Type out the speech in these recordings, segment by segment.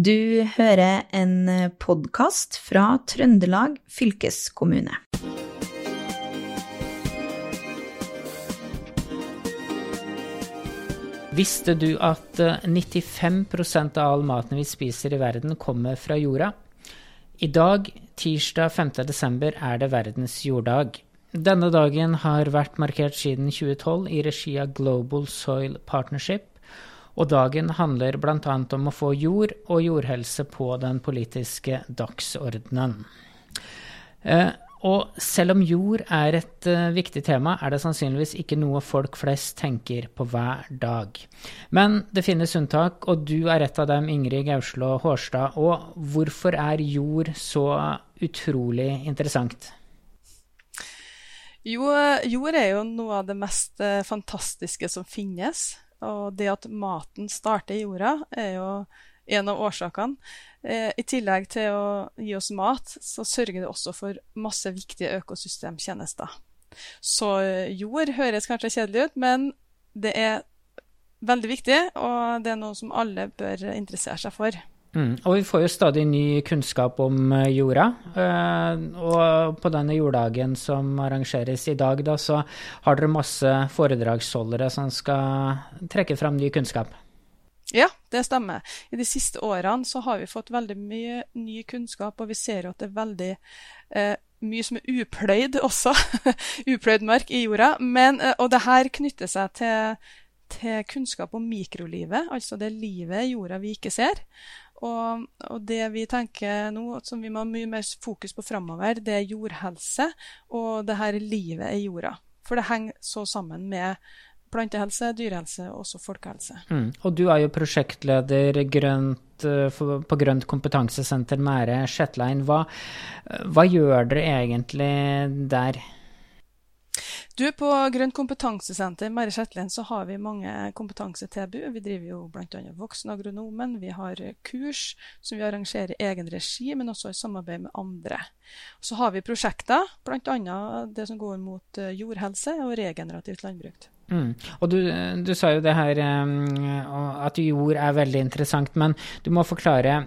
Du hører en podkast fra Trøndelag fylkeskommune. Visste du at 95% av all maten vi spiser i verden, kommer fra jorda? I dag, tirsdag 5. desember, er det verdens jorddag. Denne dagen har vært markert siden 2012 i regi av Global Soil Partnership, og dagen handler bl.a. om å få jord og jordhelse på den politiske dagsordenen. Eh, og selv om jord er et uh, viktig tema, er det sannsynligvis ikke noe folk flest tenker på hver dag. Men det finnes unntak, og du er et av dem, Ingrid Gauslå Hårstad. Og hvorfor er jord så utrolig interessant? Jo, jord er jo noe av det mest fantastiske som finnes. Og det at maten starter i jorda, er jo en av årsakene. Eh, I tillegg til å gi oss mat, så sørger det også for masse viktige økosystemtjenester. Så jord høres kanskje kjedelig ut, men det er veldig viktig, og det er noe som alle bør interessere seg for. Mm. Og vi får jo stadig ny kunnskap om eh, jorda. Og på denne jorddagen som arrangeres i dag, da, så har dere masse foredragsholdere som skal trekke fram ny kunnskap. Ja, det stemmer. I de siste årene så har vi fått veldig mye ny kunnskap, og vi ser jo at det er veldig eh, mye som er upløyd også. upløyd mark i jorda. Men, eh, og det her knytter seg til, til, kunnskap om mikrolivet, altså det livet i jorda vi ikke ser. Og, og, det vi tenker nå, som vi må ha mye mer fokus på framover, det er jordhelse og det her livet i jorda. For det henger så sammen med plantehelse, dyrehelse og også folkehelse. Mm. Og du er jo prosjektleder grønt, eh, på Grønt kompetansesenter Mære Shetlein. Hva, hva gjør dere egentlig der? Du, På Grønt kompetansesenter Mære Shetland så har vi mange kompetansetilbud. Vi driver jo bl.a. Voksenagronomen. Vi har kurs som vi arrangerer i egen regi, men også i samarbeid med andre. Så har vi prosjekter, bl.a. det som går mot eh, jordhelse og regenerativt landbruk. Mm. Og du, du, sa jo det her at jord er veldig interessant, men du må forklare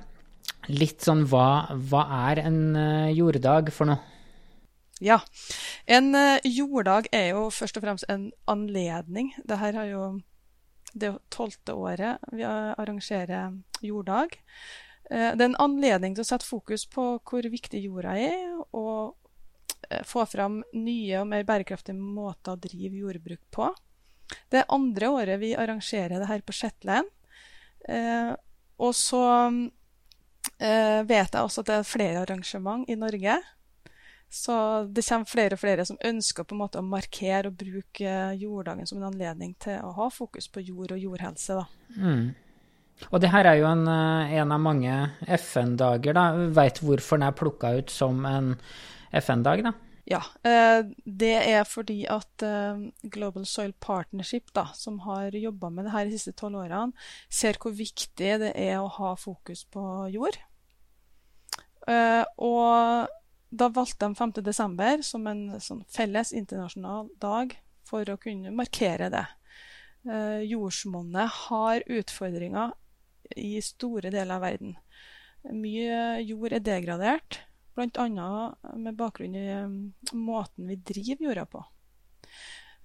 litt sånn hva, hva er en uh, jorddag for noe? Ja. En uh, jorddag er jo først og fremst en anledning. Dette er jo det tolvte året vi arrangerer jorddag. Uh, det er en anledning til å sette fokus på hvor viktig jorda er, og få fram nye og mer bærekraftige måter å drive jordbruk på. Det er andre året vi arrangerer det her på Shetland. Eh, og så eh, vet jeg også at det er flere arrangement i Norge. Så det kommer flere og flere som ønsker på en måte å markere og bruke jorddagen som en anledning til å ha fokus på jord og jordhelse. Mm. Og det her er jo en, eh, en av mange FN-dager. da. Veit hvorfor den er plukka ut som en FN-dag? da? Ja, eh, det er fordi at eh, Global Soil Partnership, da, som har jobba med det her de siste tolv årene, ser hvor viktig det er å ha fokus på jord. Eh, og da valgte de 5.12. som en sånn felles internasjonal dag for å kunne markere det. Jordsmonnet har utfordringer i store deler av verden. Mye jord er degradert. Bl.a. med bakgrunn i um, måten vi driver jorda på.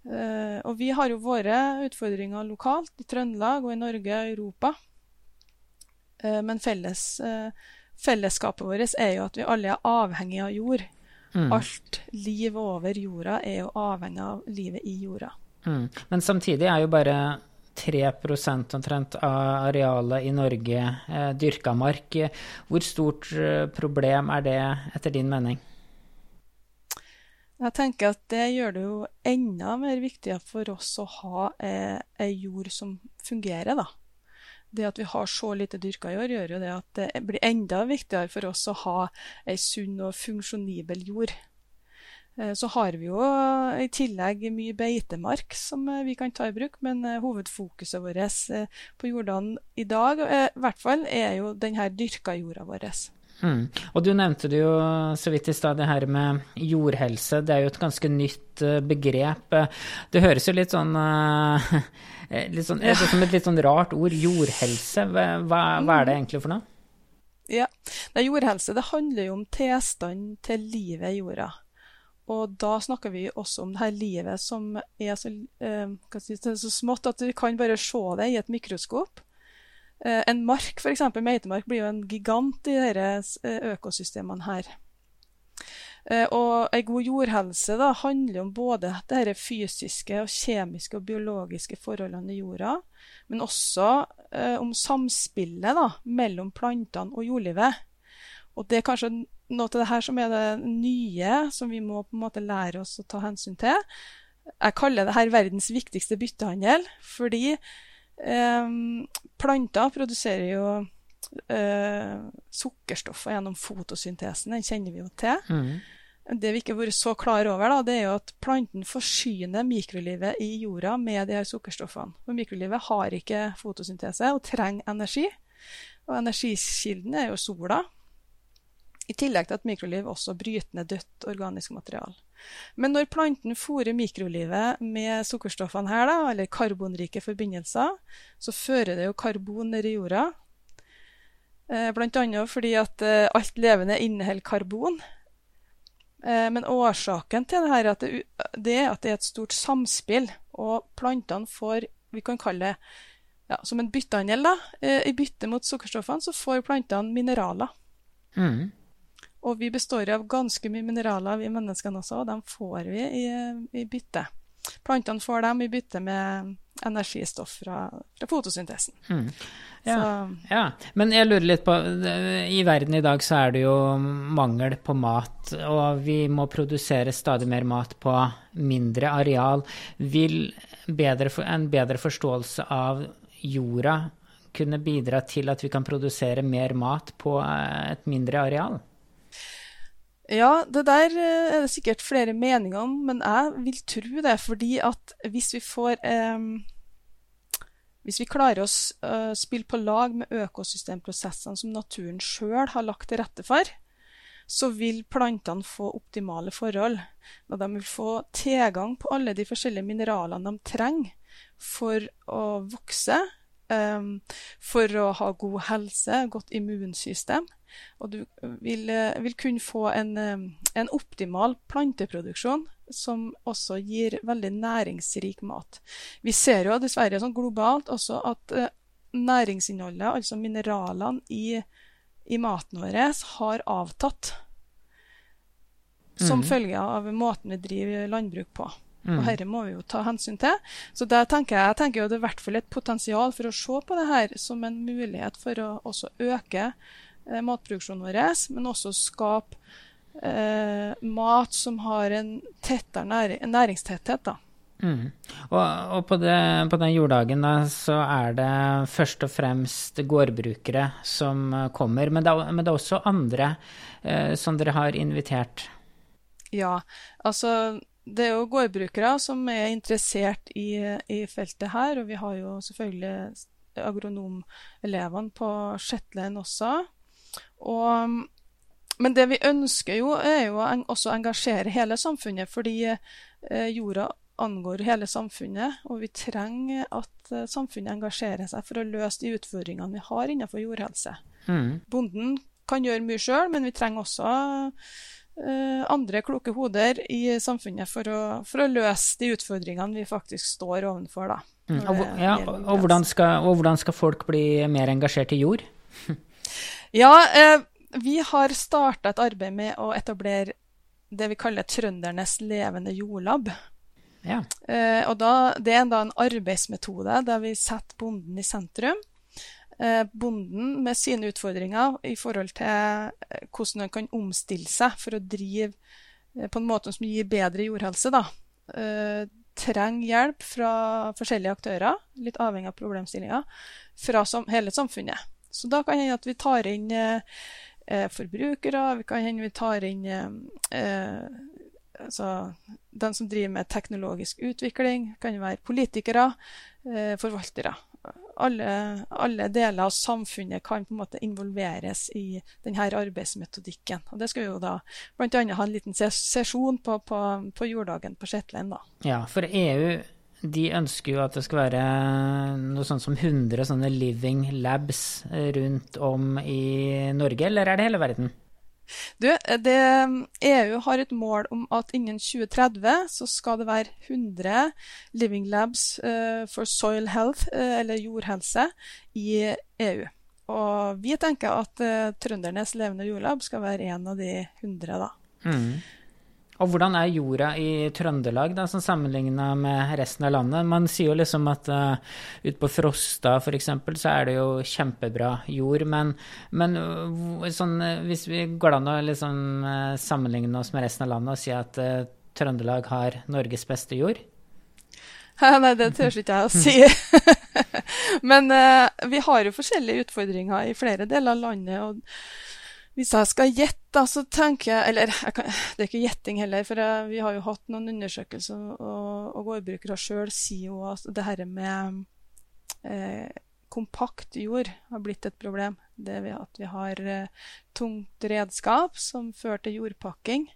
Eh, og vi har jo våre utfordringer lokalt, i Trøndelag og i Norge og Europa. Eh, men felles, uh, fellesskapet vårt er jo at vi alle er avhengige av jord. Mm. Alt liv over jorda er jo avhengig av livet i jorda. Mm. Men samtidig er jo bare 3 omtrent av arealet i Norge eh, dyrka mark. Hvor stort eh, problem er det, etter din mening? Jeg tenker at det gjør det jo enda mer viktig for oss å ha eh, jord som fungerer, da. Det at vi har så lite dyrka jord, gjør jo det at det blir enda viktigere for oss å ha ei sunn og funksjonibel jord. Eh, så har vi jo i tillegg mye beitemark som eh, vi kan ta i bruk, men eh, hovedfokuset vårt på jordene i dag i hvert fall, er jo denne dyrka jorda vår. Mm. Og du nevnte det jo så vidt i stad, det her med jordhelse. Det er jo et ganske nytt begrep. Det høres jo litt sånn, litt sånn ja. som et litt sånn rart ord. Jordhelse. Hva, hva, er det egentlig for noe? Ja. det jordhelse det handler jo om tilstanden til livet i jorda. Og da snakker vi også om det her livet som er så, eh, si, så smått at du kan bare se det i et mikroskop. Eh, en mark, f.eks. meitemark, blir jo en gigant i disse eh, økosystemene her. Eh, og ei god jordhelse da, handler om både de fysiske, og kjemiske og biologiske forholdene i jorda, men også eh, om samspillet da, mellom plantene og jordlivet. Og det er kanskje noe av det her som er det nye, som vi må på en måte lære oss å ta hensyn til. Jeg kaller det her verdens viktigste byttehandel, fordi planter produserer jo eh, sukkerstoffer gjennom fotosyntesen. Den kjenner vi jo til. Mm. Det vi ikke har vært så klar over, da, det er jo at planten forsyner mikrolivet i jorda med de her sukkerstoffene. For mikrolivet har ikke fotosyntese og trenger energi. Og energikilden er jo sola. I tillegg til at mikroliv også bryter ned dødt organisk materiale. Men når planten fôrer mikrolivet med sukkerstoffene her, da, eller karbonrike forbindelser, så fører det jo karbon ned i jorda. Bl.a. blant annet fordi at eh, alt levende inneholder karbon. Eh, men årsaken til det er at det, er at det er et stort samspill, og plantene får vi kan kalle det ja, som en byttehandel. Eh, I bytte mot sukkerstoffene så får plantene mineraler. Mm. Og vi består av ganske mye mineraler, vi menneskene også, og dem får vi i, i bytte. Plantene får dem i bytte med energistoff fra, fra fotosyntesen. Mm. Ja, ja, Men jeg lurer litt på I verden i dag så er det jo mangel på mat, og vi må produsere stadig mer mat på mindre areal. Vil bedre, en bedre forståelse av jorda kunne bidra til at vi kan produsere mer mat på eh, et mindre areal? Ja, det der eh, er det sikkert flere meninger om, men jeg vil tro det. Fordi at hvis vi får eh, hvis vi klarer å eh, spille på lag med økosystemprosessene som naturen sjøl har lagt til rette for, så vil plantene få optimale forhold. Og de vil få tilgang på alle de forskjellige mineralene de trenger for å vokse, um, for å ha god helse, godt immunsystem. Og du vil, uh, vil kunne få en, um, en optimal planteproduksjon som også gir veldig næringsrik mat. Vi ser jo dessverre sånn globalt også at eh, næringsinnholdet, altså mineralene i, i maten vår, har avtatt. Som mm. følge av måten vi driver landbruk på. Mm. Og dette må vi jo ta hensyn til. Så der tenker jeg, jeg tenker jo det er i hvert fall et potensial for å se på det her som en mulighet for å også øke eh, matproduksjonen vår, men også skape eh, mat som har en tettere næring, næringstetthet. da. Mm. Og, og på, det, på, den jorddagen da, så er det først og fremst gårdbrukere som kommer, men det, men det er også andre eh, som dere har invitert? Ja, altså det er jo gårdbrukere som er interessert i, i feltet her, og vi har jo selvfølgelig agronomelevene på Shetland også. Og men det vi ønsker jo, er jo også å engasjere hele samfunnet, fordi eh, jorda angår hele samfunnet, og vi trenger at eh, samfunnet engasjerer seg for å løse de utfordringene vi har innenfor jordhelse. Mm. Bonden kan gjøre mye sjøl, men vi trenger også eh, andre kloke hoder i samfunnet for å, for å, løse de utfordringene vi faktisk står overfor. Da, mm. og, ja, og, hvordan skal, og, hvordan skal, folk bli mer engasjert i jord? ja, eh, vi har starta et arbeid med å etablere det vi kaller Trøndernes levende jordlab. Ja. Eh, og da, Det er da en arbeidsmetode der vi setter bonden i sentrum. Eh, bonden med sine utfordringer i forhold til eh, hvordan han kan omstille seg for å drive eh, på en måte som gir bedre jordhelse. da. Eh, trenger hjelp fra forskjellige aktører, litt avhengig av problemstillinga, fra som, hele samfunnet. Så da kan hende at vi tar inn eh, eh, forbrukere. Vi kan hende vi tar inn eh, altså, den som driver med teknologisk utvikling. Kan være politikere, eh, forvaltere. Alle, alle, deler av samfunnet kan på en måte involveres i denne arbeidsmetodikken. Og Det skal vi jo da bl.a. ha en liten sesjon på, på, på jorddagen på Shetland. Ja, for EU de ønsker jo at det skal være noe sånt som 100 sånne living labs rundt om i Norge, eller er det hele verden? Du, det, EU har et mål om at innen 2030 så skal det være 100 living labs uh, for soil health, uh, eller jordhelse, i EU. Og vi tenker at uh, Trøndernes levende jordlab skal være en av de 100, da. Mm. Og hvordan er jorda i Trøndelag, da, som sammenligna med resten av landet? Man sier jo liksom at uh, ute på Frosta f.eks. så er det jo kjempebra jord, men, men uh, sånn, uh, hvis vi går an å liksom, sammenligne oss med resten av landet og si at uh, Trøndelag har Norges beste jord? Nei, det tør ikke jeg å si. men uh, vi har jo forskjellige utfordringer i flere deler av landet. og hvis jeg skal gjette, så tenker jeg Eller jeg kan, det er ikke gjetting heller, for jeg, vi har jo hatt noen undersøkelser, og, og gårdbrukere sjøl sier jo at det her med eh, kompakt jord har blitt et problem. Det ved at vi har eh, tungt redskap som fører til jordpakking,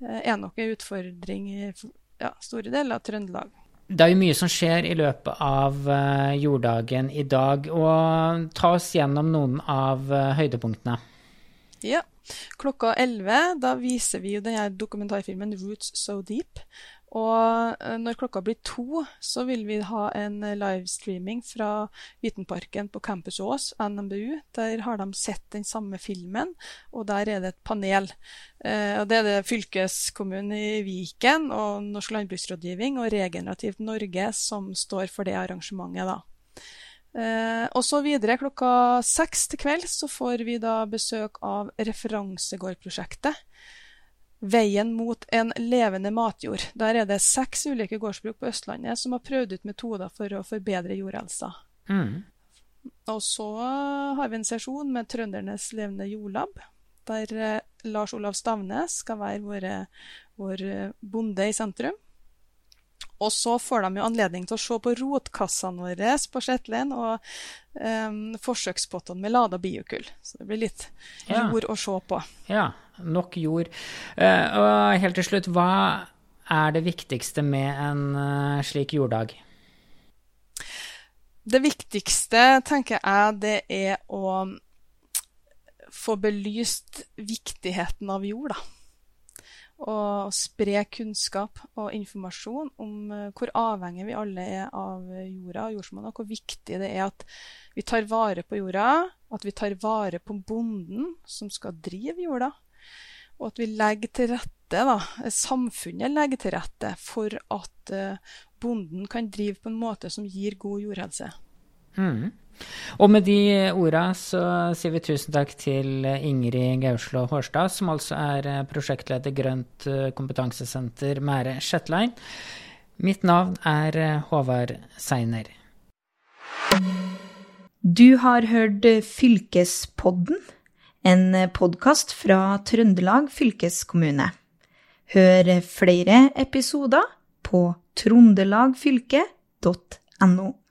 eh, er nok en utfordring i ja, store deler av Trøndelag. Det er jo mye som skjer i løpet av uh, jorddagen i dag. og Ta oss gjennom noen av uh, høydepunktene. Ja. Klokka 11 da viser vi jo denne dokumentarfilmen 'Roots So Deep'. Og eh, når klokka blir to, så vil vi ha en livestreaming fra Vitenparken på Campus Ås, NMBU. Der har de sett den samme filmen, og der er det et panel. Eh, og Det er det fylkeskommunen i Viken og Norsk landbruksrådgivning og Regenerativt Norge som står for det arrangementet. da. Eh, og så videre klokka seks til kveld så får vi da besøk av referansegårdprosjektet. Veien mot en levende matjord. Der er det seks ulike gårdsbruk på Østlandet som har prøvd ut metoder for å forbedre jordhelsa. Mm. Og så har vi en sesjon med Trøndernes levende jordlab, der eh, Lars Olav Stavne skal være våre, vår bonde i sentrum. Og så får de jo anledning til å se på rotkassene våre på Shetland og um, forsøkspottene med lada biokull. Så det blir litt ja. jord å se på. Ja, nok jord. Uh, og helt til slutt, hva er det viktigste med en uh, slik jorddag? Det viktigste, tenker jeg, det er å få belyst viktigheten av jord, da og spre kunnskap og informasjon om uh, hvor avhengig vi alle er av jorda og jordsmonnet, og hvor viktig det er at vi tar vare på jorda, at vi tar vare på bonden som skal drive jorda, og at vi legger til rette, da, samfunnet legger til rette for at bonden kan drive på en måte som gir god jordhelse. Mm. Og med de orda så sier vi tusen takk til Ingrid Gauslo Hårstad, som altså er prosjektleder Grønt kompetansesenter Mære Shetline. Mitt navn er Håvard Seiner. Du har hørt Fylkespodden, en podkast fra Trøndelag fylkeskommune. Hør flere episoder på trondelagfylket.no.